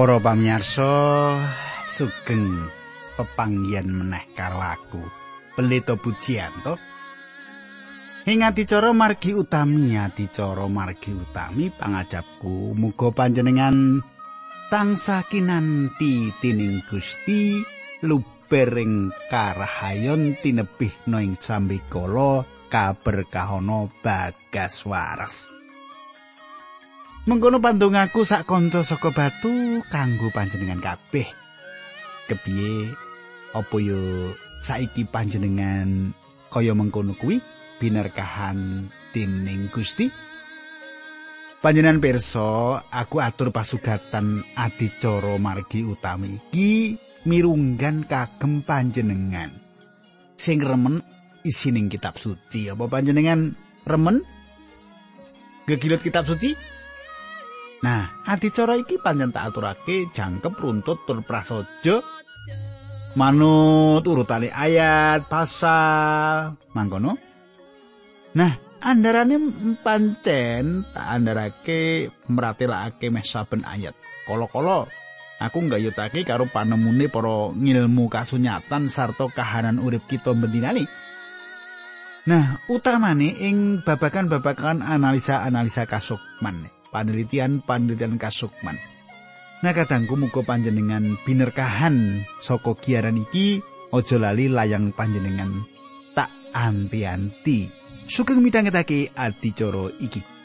Para pamirsa, sugeng pepanggihan meneh karo aku. Pendeta Pujianto. Ing adicara margi utami, adicara margi utami pangajapku, muga panjenengan tansah kinanti tining Gusti lubering karahayon tinebih ing sambikala kaberkahana bagas waras. Mengkono pandongaku sak kanca saka batu kanggo panjenengan kabeh. Kepiye apa yo saiki panjenengan kaya mengkono kuwi binerkahan dening Gusti? Panjenengan pirsa, aku atur pasugatan adicara margi utami iki mirunggan kagem panjenengan. Sing remen isining kitab suci. Apa panjenengan remen? Gegilut kitab suci? Nah, adicara iki pancen tak aturake jangkep runtut tur prasaja manut urutane ayat pasal mangkono. Nah, andarane pancen tak andarake meratelake meh saben ayat. Kala-kala aku nggayutake karo panemune para ngilmu kasunyatan sarta kahanan urip kita bendinani. Nah, utamane ing babakan-babakan analisa-analisa kasukman. Panelitian-panelitian kasukman. Nah kadangku muga panjenengan binerkahan saka giaran iki aja lali layang panjenengan tak anti-anti. Sugeng midhangetake adicara iki.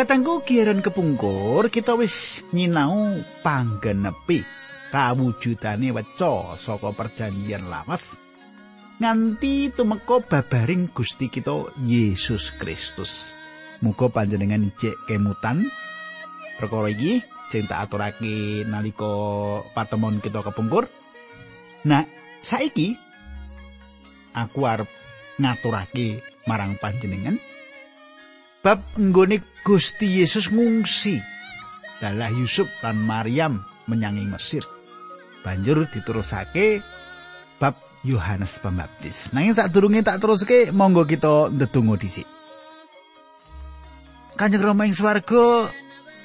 Katangku kiaran kepungkur kita wis nyinau panggenepi kawujudane weca saka perjanjian lawas nganti tumeka babaring Gusti kita Yesus Kristus. Muga panjenengan ijek kemutan perkara iki sing tak aturake nalika patemon kita kepungkur. Nah, saiki aku arep ngaturake marang panjenengan bab nggone Gusti Yesus ngungsi dalah Yusuf lan Maryam menyang Mesir. Banjur diterusake bab Yohanes Pembaptis. Nanging sadurunge tak teruske monggo kita ndedonga dhisik. Kanjeng Rama ing swarga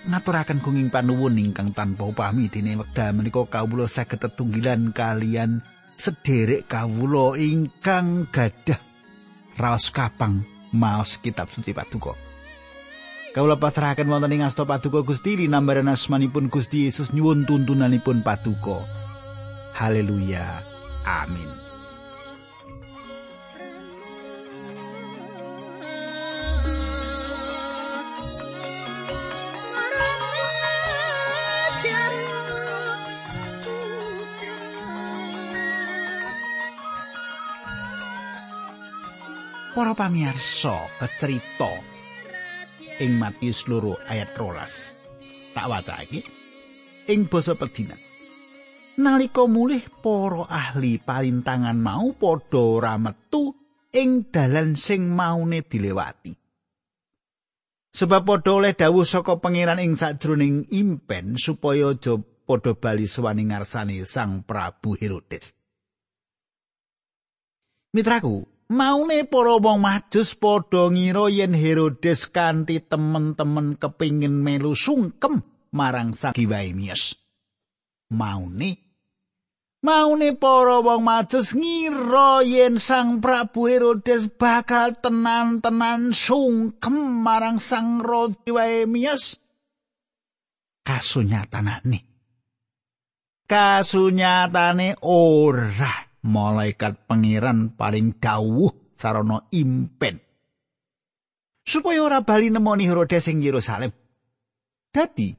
ngaturaken gunging panuwun ingkang tanpa upami dene wekdal menika kawula saged tetunggilan kalian sederek kawula ingkang gadah raos kapang maos kitab suci paduka. Kawula pasrahaken wonten ing asta paduka Gusti linambaran asmanipun Gusti Yesus nyuwun tuntunanipun paduka. Haleluya. Amin. Para pamirsa, kecerita ing Matius loro ayat rolas. Tak waca iki. Ing basa pedinan. Nalika mulih para ahli parintangan mau padha ora metu ing dalan sing maune dilewati. Sebab padha oleh dawuh saka pangeran ing sajroning impen supaya aja padha bali sewani ngarsane Sang Prabu Herodes. Mitraku, maune para wong majus padha ngira yen Herodes kanthi temen-temen kepingin melu sungkem marang sang Giwaimius. Maune Maune para wong majus ngira yen sang Prabu Herodes bakal tenan-tenan sungkem marang sang Raja Giwaimius. Kasunyatane. Kasunyatane ora. Malaikat pangeran paling dawuh sarana impen supaya ora bali nemoni Herodes ing Yerusalem. Dadi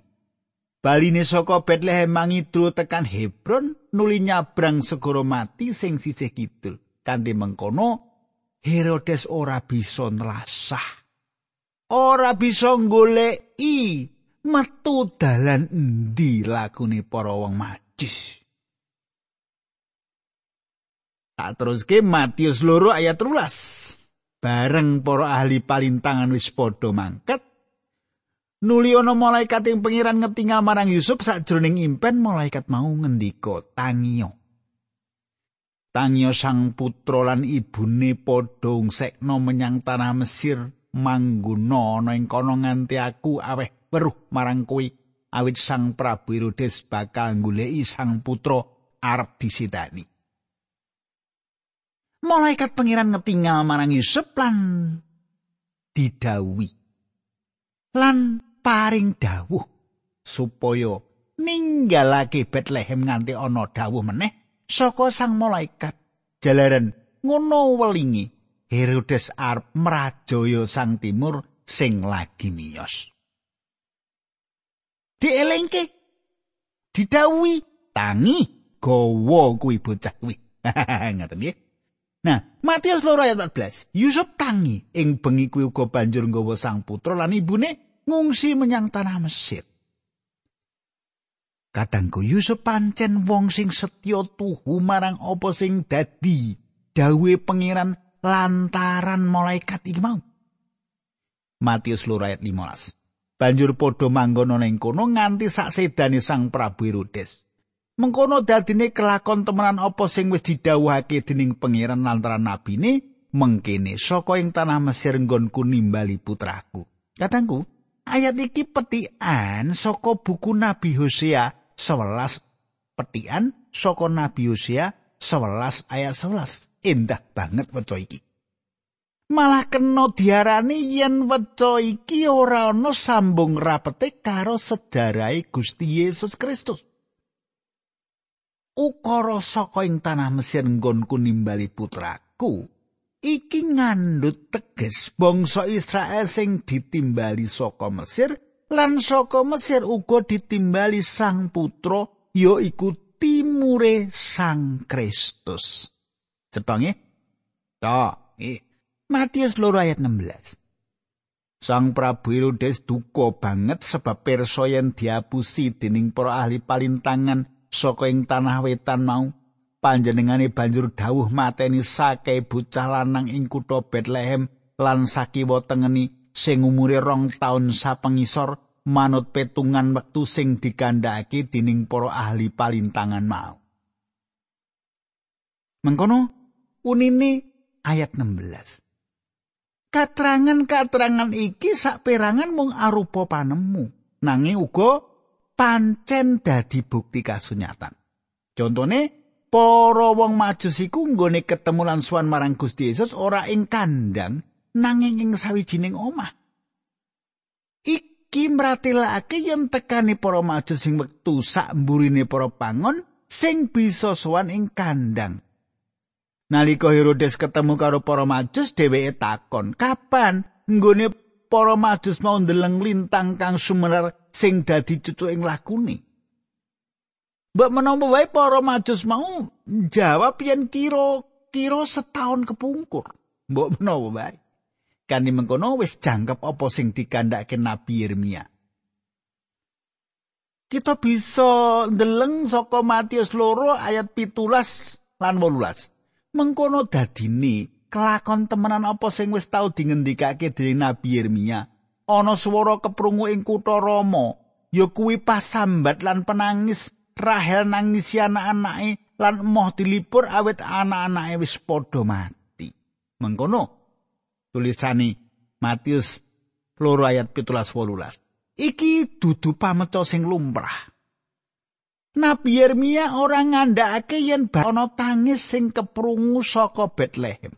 baline saka Bethlehem mangidul tekan Hebron nuli nyabrang segara mati sing sisih kidul. Kanthi mengkono Herodes ora bisa nrasah. Ora bisa goleki metu dalan endi lakune para wong majis. Tak teruske Matius loro ayat rulas. Bareng para ahli palintangan wis padha mangkat. nuli ana malaikat ing pangeran ngetingal marang Yusuf sakjroning impen malaikat mau ngendika tangiyo tangiyo sang putra lan ibune padha ngsekno menyang tanah Mesir mangguna ana ing kono nganti aku aweh weruh marang kowe awit sang Prabu Herodes bakal goleki sang putra arep disidani malaikat pangeran ngetingal marang Yusuf lan didawi lan paring dawuh supaya ninggalake Bethlehem nganti ana dawuh meneh saka sang malaikat. Jalaran ngono welingi Herodes arep mrajaya sang timur sing lagi miyos. Dielingke didawi tangi gawa kuwi bocah kuwi. Ngaten nggih Nah, Matius loro ayat 14. Yusuf tangi ing bengi kuwi uga banjur nggawa sang putra lan ibune ngungsi menyang tanah Mesir. Kadangku Yusuf pancen wong sing setya tuhu marang apa sing dadi dawe pangeran lantaran malaikat iki mau. Matius loro ayat 15. Banjur padha manggon ning kono nganti sak sedane sang Prabu Herodes. Mengkono dadine kelakon temenan apa sing wis didhawuhake dening pangeran lantaran nabine mengkene saka ing tanah Mesir nggonku nimbali putraku. Katangku, ayat iki petikan saka buku Nabi Hosea 11 petikan saka Nabi Hosea 11 ayat 11 endah banget waca iki. Malah kena diarani yen waca iki ora ana sambung rapete karo sejarahe Gusti Yesus Kristus ukara saka ing tanah Mesir nggonku nimbali putraku iki ngandut teges bangsa Israel sing ditimbali saka Mesir lan saka Mesir uga ditimbali sang putra ya iku timure sang Kristus. Cetonge? Ta, eh. Matius loro ayat 16. Sang Prabu Herodes duka banget sebab perso yen diapusi dening para ahli palintangan saka ing tanah wetan mau. panjenengane banjur dawuh mateni sake bocah lanang ing kutha Bethlehem lan sakiwa tengeni sing umure rong taun sapengisor manut petungan wektu sing dikandhakake dening para ahli palintangan mau. Mengkono unine ayat 16. Katrangan-katrangan iki saperangan mung arupa panemu, nanging uga pancen dadi bukti kasunyatan. Contone para wong majus iku nggone ketemu lan suwan marang Gusti Yesus ora ing kandang nanging ing sawijining omah. Iki mratilake yen tekani para majus sing wektu sak mburine para pangon sing bisa suwan ing kandang. Nalika Herodes ketemu karo para majus dheweke takon, "Kapan nggone para majus mau ndeleng lintang kang sumenar sing dadi cucuking lakune?" Mbak menapa wae para majus mau jawab yen kira-kira setahun kepungkur. Mbok menapa wae. Kani mengkono wis jangkep apa sing dikandhake Nabi Yeremia. Kita bisa ndeleng saka Matius loro ayat pitulas lan wolulas. Mengkono dadine kelakon temenan apa sing wis tau dingendikake dening Nabi Yeremia. Ana swara keprungu ing kutha Roma, ya kuwi pasambat lan penangis Rahel nangisi anak-anake lan emoh dilipur awet anak-anake wis padha mati. Mengkono tulisane Matius loro ayat 17 Iki dudu pameco sing lumrah. Nabi Yeremia ora ngandhakake yen ana tangis sing keprungu saka Bethlehem.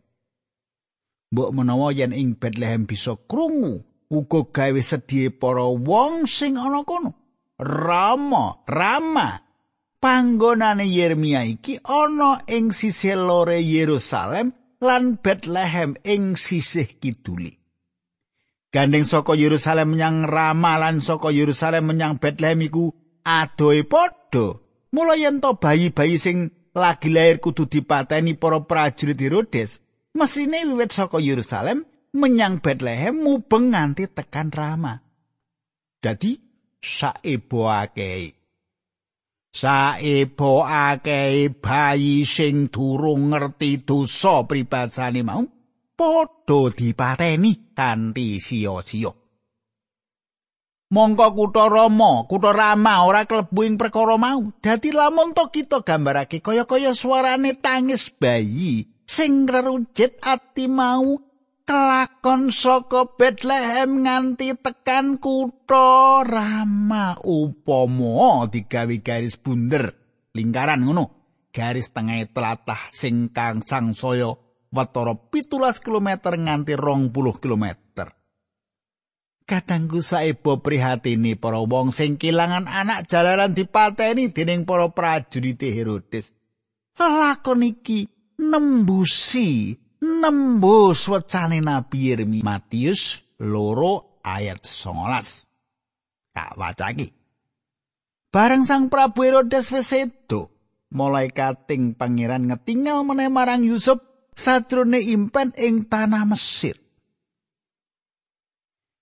Mbok menawa yen ing Bethlehem bisa krungu, uga gawe sedhi para wong sing ana kono. Rama, Rama, panggonane Yeremia iki ana ing sisih lore Yerusalem lan Bethlehem ing sisih kiduli. Gandeng saka Yerusalem menyang Rama lan saka Yerusalem menyang Bethlehem iku adohe padha. Mula yen to bayi-bayi sing lagi lahir kudu dipateni para prajurit Herodes, mesine wiwit saka Yerusalem menyang Bethlehem mubeng nganti tekan Rama. Dadi saeboake saebokake bayi sing durung ngerti dosa pribasane mau padha dipateni kanthi sia-sia Mongko kutha Rama, kutha Rama ora klebu ing perkara mau. Dadi lamun to kita gambarake kaya-kaya suarane tangis bayi sing ngrujit ati mau kelakon saka Bethlehem nganti tekan kutha Rama upama digawe garis bunder lingkaran ngono garis tengah telatah sing kang sangsaya watara 17 km nganti 20 km Kadangku saebo prihatini para wong sing kelangan anak jalaran dipateni dening para prajurit Herodes. Lakon iki nembusi nembus wecane Nabi Yeremia Matius loro ayat 19. Tak wacaki. Bareng Sang Prabu Herodes wis sedo, mulai kating pangeran ngetinggal meneh marang Yusuf sadrone impen ing tanah Mesir.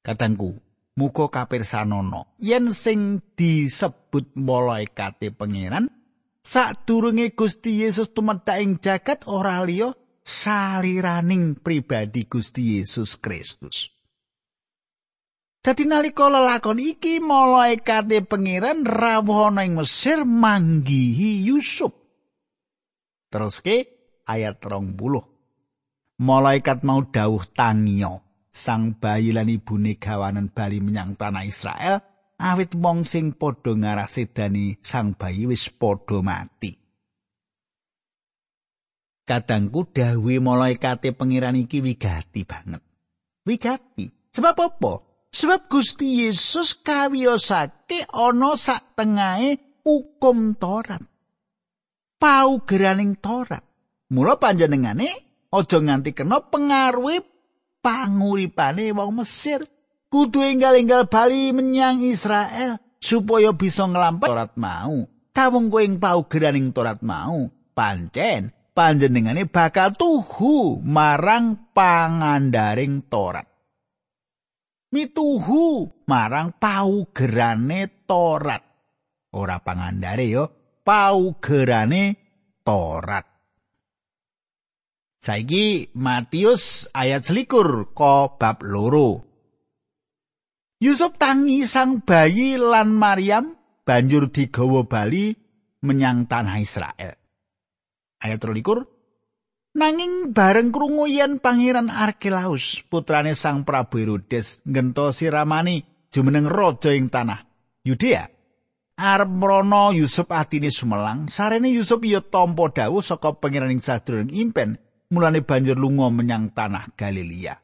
Katangku, muga kapirsanono yen sing disebut malaikate pangeran sadurunge Gusti Yesus tumedhak ing jagat ora liya saliraning pribadi Gusti Yesus Kristus. Dadi nalika lelakon iki malaikate pangeran rawuh ana ing Mesir manggihi Yusuf. Terus ke ayat 20. Malaikat mau dawuh tangio. sang bayi lan ibune gawanen bali menyang tanah Israel awit wong sing padha ngarasedani sang bayi wis padha mati. Kadangku dawuhe malaikate pangeran iki wigati banget. Wigati. Sebab apa? Sebab Gusti Yesus kawiyosake ana sak tengahe hukum Taurat. Paugeraning Taurat. Mula panjenengane aja nganti kena pengaruhi panguripane wong Mesir kudu enggal-enggal bali menyang Israel supaya bisa nglampahi Torat mau. Kawung kowe ing paugeraning Torat mau, pancen panjenengane bakal tuhu marang pangandaring Torat. Mituhu marang paugerane Torat. Ora pangandare yo, paugerane Torat. Saiki Matius ayat selikur ko bab loro. Yusuf tangi sang bayi lan Maryam banjur digawa bali menyang tanah Israel. Ayat terlikur. Nanging bareng krungu yen pangeran Arkelaus putrane sang Prabu Herodes ngentosi ramani jumeneng raja ing tanah Yudea. Arep mrono Yusuf atine sumelang, sarene Yusuf ya tampa dawuh saka pangeran ing sadurung impen mulane banjur lunga menyang tanah Galilea.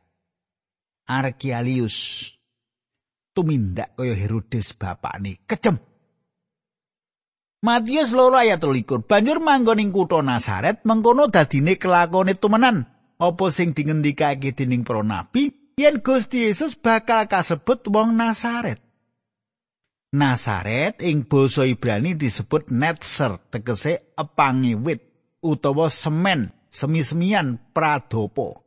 Arkialius tumindak kaya Herodes bapakne kejem. Matius loro ayat 13 banjur manggon ing kutha Nazaret mengkono dadine kelakone tumenan apa sing dingendikake dening para nabi yen Gusti Yesus bakal kasebut wong Nazaret. Nazaret ing basa Ibrani disebut Netzer tegese epangi wit utawa semen semi-semian pradopo.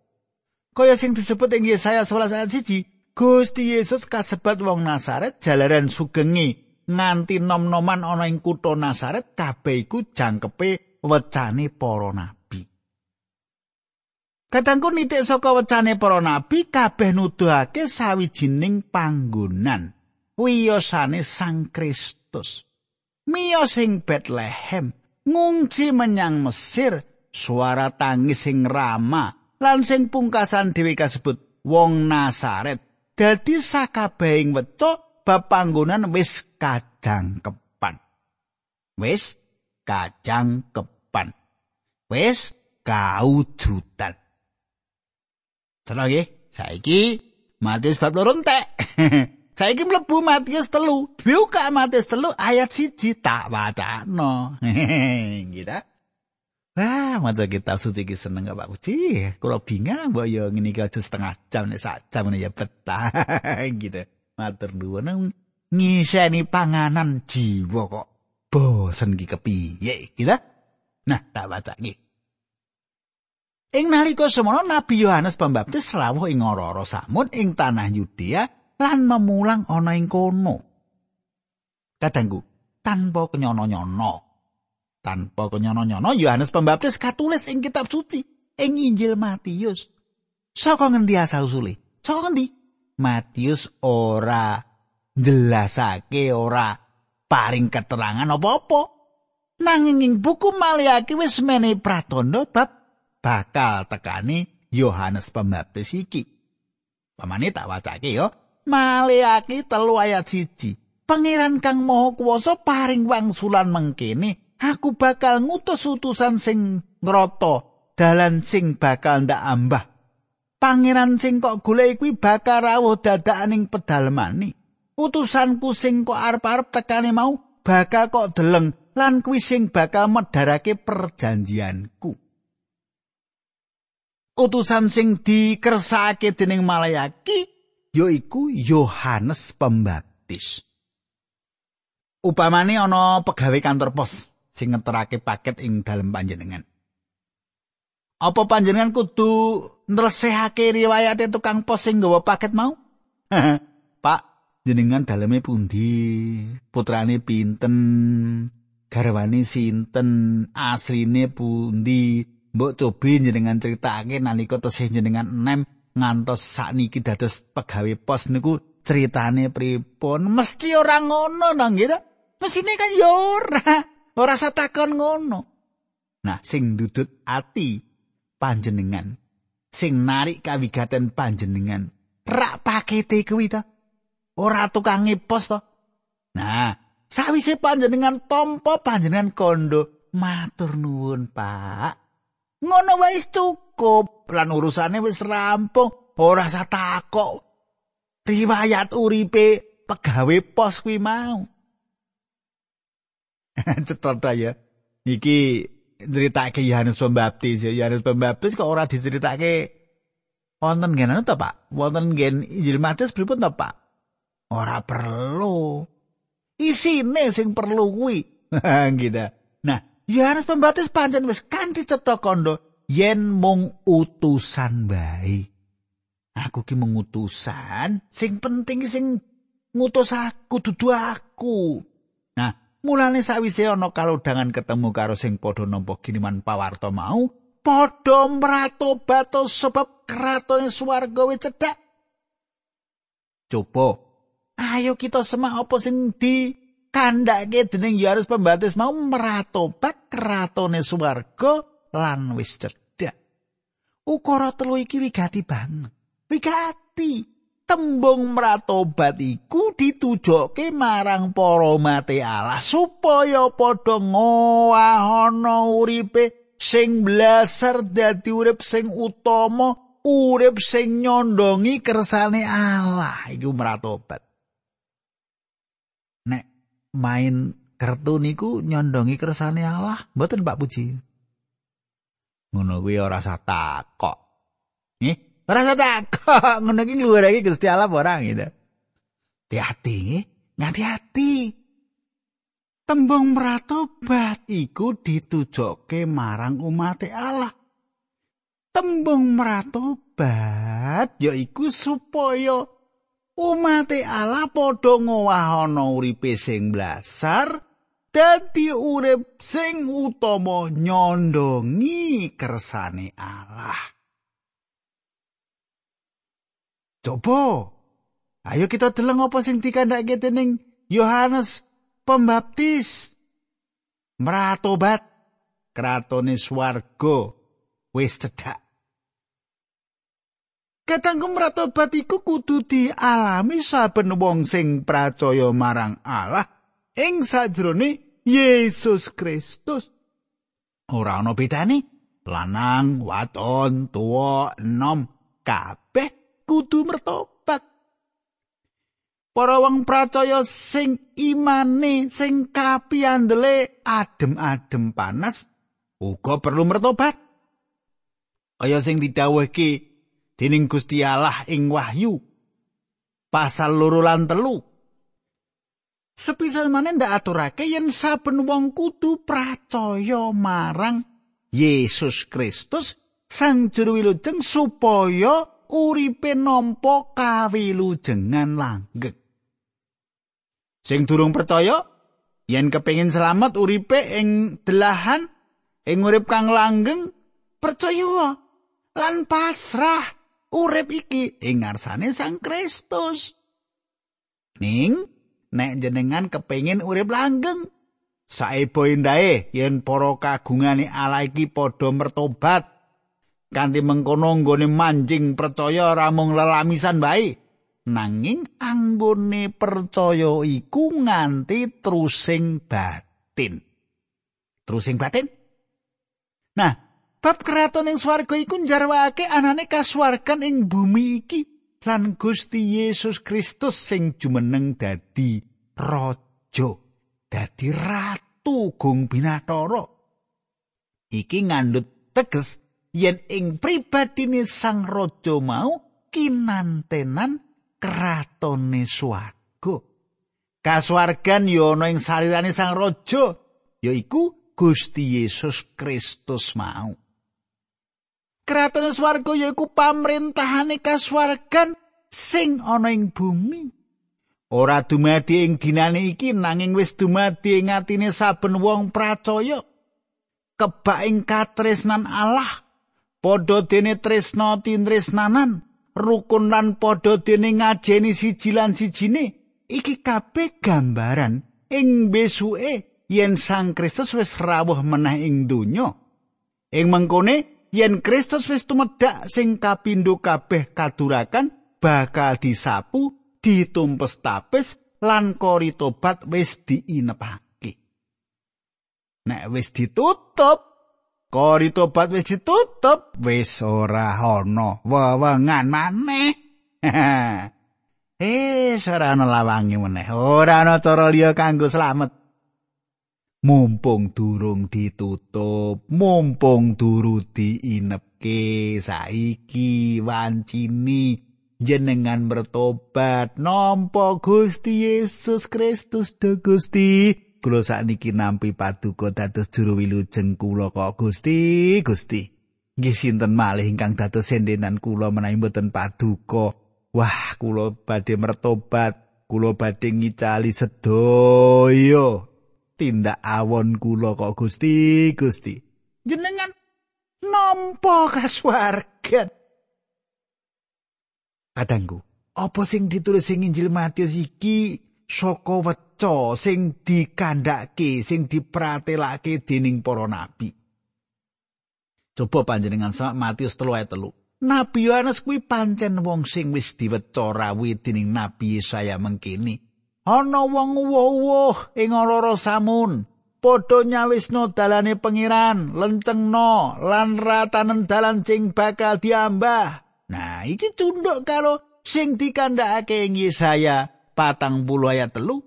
Kaya sing disebut ing Yesaya 11 ayat 1, Gusti Yesus kasebat wong Nasaret jalaran sugenge nganti nom-noman ana ing kutha Nasaret kabeh iku jangkepe wecane para nabi. Katangku nitik saka wecane para nabi kabeh nuduhake sawijining panggonan wiyosane Sang Kristus. Miyos ing Bethlehem ngunci menyang Mesir suara tangis sing rama lan sing pungkasan dhewe kasebut wong Nasaret dadi sakabehing weca bab panggonan wis kajangkepan wis kajangkepan wis kaujutan Tenang nggih saiki Matius bab loro entek Saiki mlebu Matius telu. Buka Matius telu ayat siji tak wacana. Gitu. Wah, maca kitab suci iki seneng Pak Puji. Kula bingung mbok yo ngene iki aja setengah jam nek sak jam ya betah gitu. Matur nuwun ngiseni panganan jiwa kok bosen iki kepiye gitu. Nah, tak baca iki. Ing nalika semono Nabi Yohanes Pembaptis rawuh ing ora-ora samud ing tanah Yudea lan memulang ana ing kono. Kadangku, tanpa kenyono-nyono. Tanpa kenyono-nyono Yohanes Pembaptis katulis ing kitab suci ing Injil Matius. Saka ngendi asal usule? Saka ngendi? Matius ora jelasake ora paring keterangan apa-apa. Nanging ing buku Maliaki wis menehi pratandha bab bakal tekani Yohanes Pembaptis iki. Pamane tak wacake yo. Maliaki telu ayat siji. Pangeran kang Maha Kuwasa paring wangsulan mengkene, aku bakal ngutus utusan sing ngrata dalan sing bakal ndak ambah. Pangeran sing kok golek kuwi bakal rawuh dadakaning pedalemane. Utusanku sing kok arep-arep tekane mau bakal kok deleng lan kuwi sing bakal medharake perjanjianku. Utusan sing dikersake dening Malayaki yaiku Yohanes Pembaptis. Upamane ana pegawe kantor pos sing ngeterake paket ing dalem panjenengan. Apa panjenengan kudu nresehake riwayate tukang pos sing nggawa paket mau? Pak, jenengan daleme pundi? Putrane pinten? Garwane sinten? Asline pundi? Mbok cobi jenengan critakake nalika tesih jenengan enem ngantos sakniki dados pegawe pos niku critane pripun? Mesti ora ngono to nggih Mesine kan ya ora. Ora satakon ngono. Nah, sing dudut ati panjenengan, sing narik kawigaten panjenengan, rak pakete kuwi to. Ora tukang pos to. Nah, sawise panjenengan tompo panjenengan kondo matur nuwun, Pak. Ngono wis cukup. Lan urusane wis rampung. Ora satakok. Riwayat uripe pegawe pos kuwi mau. Cetha ya. Iki nceritake Yohanes Pembaptis ya. Yohanes Pembaptis kok ora diceritake wonten ngene to, Pak? Wonten ngen Injil Matius pripun to, Pak? Ora perlu. Isine sing perlu kuwi. gitu. Nah, Yohanes Pembaptis pancen wis kanthi cetha kandha yen mung utusan bae. Aku ki mengutusan, sing penting sing ngutus aku dudu aku. Nah, Mulane sawise ana kalodhangan ketemu karo sing padha nampa kiriman pawarta mau, padha mratobat sebab kratone swarga wis cedhak. Coba ayo kita semak apa sing di kandhake dening Yohanes Pembaptis mau meratobat kratone swarga lan wis cedhak. Ukara telu iki wigati banget. Wigati. Tembung mratobat iku ditujokke marang para mate Allah supaya padha ngowahono uripe sing blasar dadi urip sing utama urip sing nyondongi kersane Allah. Iku mratobat nek main kartu niku nyondongi kersane Allah mboten Pak Puji? Ngono kuwi ora satakok kok eh Rasa takut ngono iki luar lagi Gusti Allah orang gitu. Hati-hati, ngati-hati. Tembung meratobat iku ditujokke marang umat Allah. Tembung meratobat yaiku supaya umat Allah padha ngowahono uripe sing blasar dadi urip sing utama nyondongi kersane Allah. Coba. Ayo kita deleng apa sing dikandhake dening Yohanes Pembaptis. Meratobat kratone swarga wis cedhak. Katanggu meratobat iku kudu dialami saben wong sing percaya marang Allah ing sajrone Yesus Kristus. Ora ana bedane lanang, wadon, tuwa, enom, kabeh kudu mertobat. Para wong percaya sing imane sing kapiandele adem-adem panas uga perlu mertobat. Kaya sing didhawuhke dening Gusti Allah ing Wahyu pasal loro lan telu. Sepisal maneh ndak aturake yen saben wong kudu percaya marang Yesus Kristus Sang Juru Wilujeng supaya uripe nampa kawilujengan langgeng. Sing durung percaya yen kepengin selamat uripe ing delahan ing urip kang langgeng percaya lan pasrah urip iki ing ngarsane Sang Kristus. Ning nek jenengan kepengin urip langgeng saebo endahe yen para kagungane Allah iki padha mertobat kanthi mengkono nggone manjing percaya ora mung lelamisan bae. Nanging anggone percaya iku nganti trusing batin. Trusing batin? Nah bab keraton ing swarga iku njarwake anane kasuwargan ing bumi iki lan Gusti Yesus Kristus sing jumeneng dadi raja dadi ratu gung binatara. Iki ngandut teges yen ing pribadine sang raja mau kinantenan kratone swarga kasuwargan ya ana ing salirane sang raja yaiku Gusti Yesus Kristus mau Keraton swarga yaiku pamrentahane kasuwargan sing ana ing bumi. Ora dumadi ing dinane iki nanging wis dumadi ing atine saben wong pracaya. Kebak katresnan Allah, padha dene tresna tintresnanan, rukun lan padha dene ngajeni siji lan sijine. Iki kabeh gambaran ing besuke yen Sang Kristus wis rawuh meneh ing donya. Ing mengkone yen Kristus wis tumedhak sing kapindho kabeh kadurakan bakal disapu ditumpes tapis lan kori tobat wis diinepake nek wis ditutup kori tobat wis ditutup wis ora ana wewengan maneh. Eh ora ana lawange meneh. Ora ana cara liya kanggo slamet. Mumpung durung ditutup mumpung duru diinepke saiki wancini jenengan bertobat nampa Gusti Yesus Kristus de Gusti kula sakniki nampi paduka dados juru wilujeng kula kok Gusti? Gusti. Nggih sinten malih ingkang dados sendenan kula menawi mboten paduka. Wah kula badhe mertobat kula badhe ngicali sedaya. Tindak awon kula kok Gusti? Gusti. Jenengan nampa kasuwargan? Adangku. Apa sing ditulis ing Injil Matius iki saka weca sing dikandhake sing dipratelake dening para nabi Coba panjenengan sama Matius telu ayat telu. Nabi Yohanes kuwi pancen wong sing wis diweca rawuh dening Nabi Yesaya mengkini. ana wong wuwuh ing ora samun padha nyawisno dalane pengiran lencengno lan ratanen dalan sing bakal diambah nah iki cunduk karo sing dikandhakake ing Yesaya patang puluh ayat telu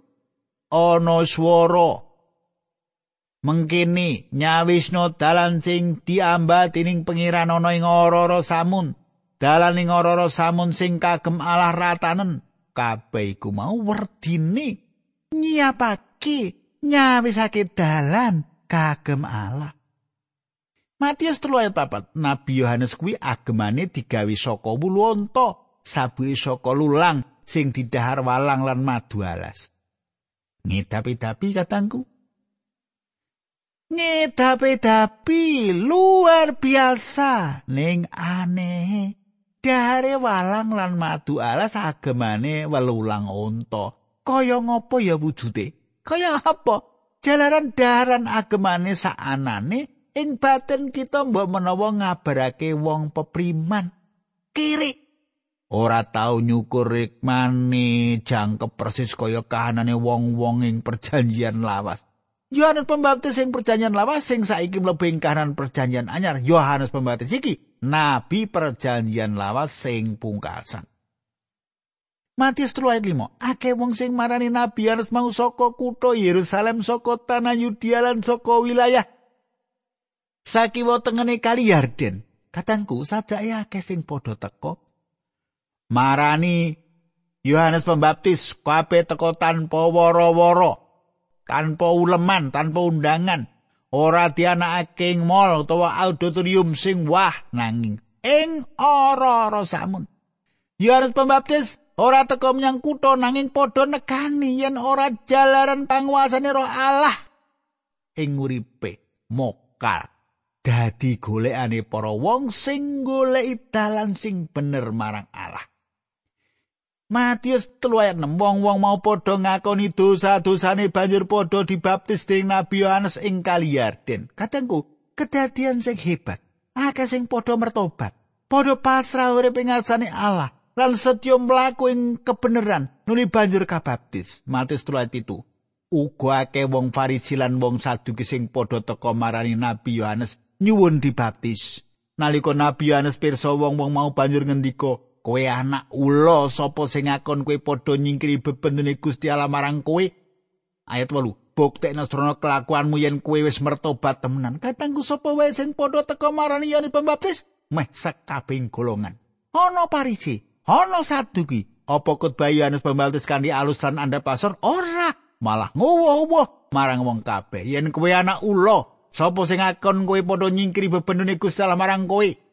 ana swara mengkini nyawisno dalan sing diambah tining pengiran ana ing ora samun dalan ing ora samun sing kagem Allah ratanen kabeh iku mau werdine nyiapake nyawisake dalan kagem Allah. Matius 3 ayat 4. Nabi Yohanes kuwi agemane digawe saka wulu unta, sabuhe saka lulang sing didahar walang lan madu alas. Ngedapi-dapi katangku. Ngedapi-dapi luar biasa ning aneh. dahare walang lan madu alas agemane welulang unta kaya ngopo ya wujude kaya apa jalaran daharan agemane saanane ing batin kita mbok menawa ngabarake wong pepriman kiri ora tau nyukur rikmane jangkep persis kaya kahanane wong-wong ing perjanjian lawas Yohanes Pembaptis sing perjanjian lawas sing saiki mlebu kahanan perjanjian anyar Yohanes Pembaptis iki nabi perjanjian lawas sing pungkasan. Matius 3 ayat 5. Akeh wong sing marani nabi Yohanes mau saka kutha Yerusalem saka tanah Yudea lan saka wilayah sakiwa tengene kali Yarden. Katangku sajake akeh sing padha teko marani Yohanes Pembaptis kabeh teko tanpa woro-woro, tanpa uleman, tanpa undangan. ora dianakake ing mall utawa auditorium sing wah nanging ing ora-ora samun. Yohanes Pembaptis ora teka menyang kutha nanging padha nekani yen ora jalaran panguasane Roh Allah ing uripe mokal dadi golekane para wong sing goleki dalan sing bener marang Allah. Matius 3 ayat 6 wong-wong mau padha ngakoni dosa-dosane banjur padha dibaptis dening Nabi Yohanes ing Kali Yarden. Katengku, kedadian sing hebat. Akeh sing padha mertobat, padha pasrah urip ing Allah lan setya mlaku ing kebenaran nuli banjur kabaptis. Matius 3 ayat 7. Uga akeh wong Farisi lan wong Saduki sing padha teka marani Nabi Yohanes nyuwun dibaptis. Nalika Nabi Yohanes pirsa wong-wong mau banjur ngendika, kowe anak ula sapa sing ngakon kowe padha nyingkiri bebenene Gusti Allah marang kowe? Ayat 8 buktekno srana kelakuanmu yen kowe wis mertobat temenan. Katangku sapa wae sing padha teka marani Yohanes Pembaptis? Meh sakabeh golongan. Ana parisi ana saduki apa khotbah Yohanes Pembaptis kanthi alus lan anda pasor ora malah ngowo-owo marang wong kabeh. Yen kowe anak ula sapa sing ngakon kowe padha nyingkiri bebenene Gusti Allah marang kowe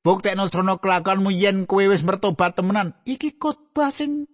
Buktekno srana kelakuanmu yen kowe wis mertobat temenan. Iki khotbah sing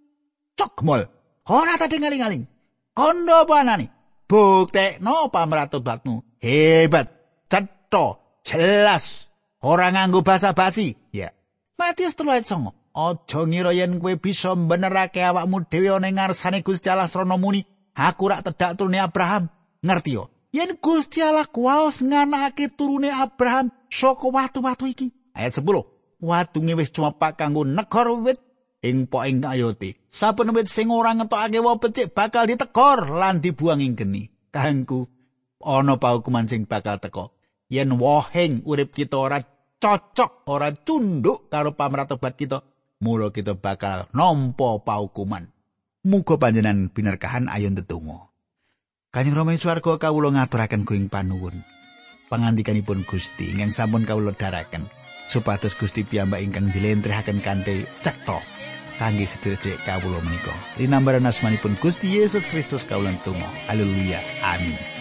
cokmol. Ora tadi ngaling-aling. Kondo panani. Buktekno pamratobatmu. Hebat. Cetha. Jelas. Ora nganggo basa basi. Ya. Matius 3:9. Aja ngira yen kowe bisa benerake awakmu dhewe ana ngarsane Gusti Allah srana muni, aku rak tedak turune Abraham. Ngerti yo? Yen Gusti Allah kuwaos nganakake turune Abraham saka watu-watu iki, Ayat 10. Watunge wis cumepak kanggo negor wit ing poing ayote. Saben wit sing ora ngetokake wa becik bakal ditekor lan dibuang ing geni. Kangku ana paukuman sing bakal teko. Yen wohing urip kita ora cocok, ora cunduk karo pamratobat kita, mula kita bakal nampa paukuman. Muga panjenengan binerkahan ayon tetunggu. Kanjeng Rama swarga kawula ngaturaken kuing panuwun. Pangandikanipun Gusti ingkang sampun kawula daraken. Supados Gusti piyambak ingkang jlentrehake kanthi cetha kangge sedherek kawula menika. Linambaran asmanipun Gusti Yesus Kristus kawula tunggu. Haleluya. Amin.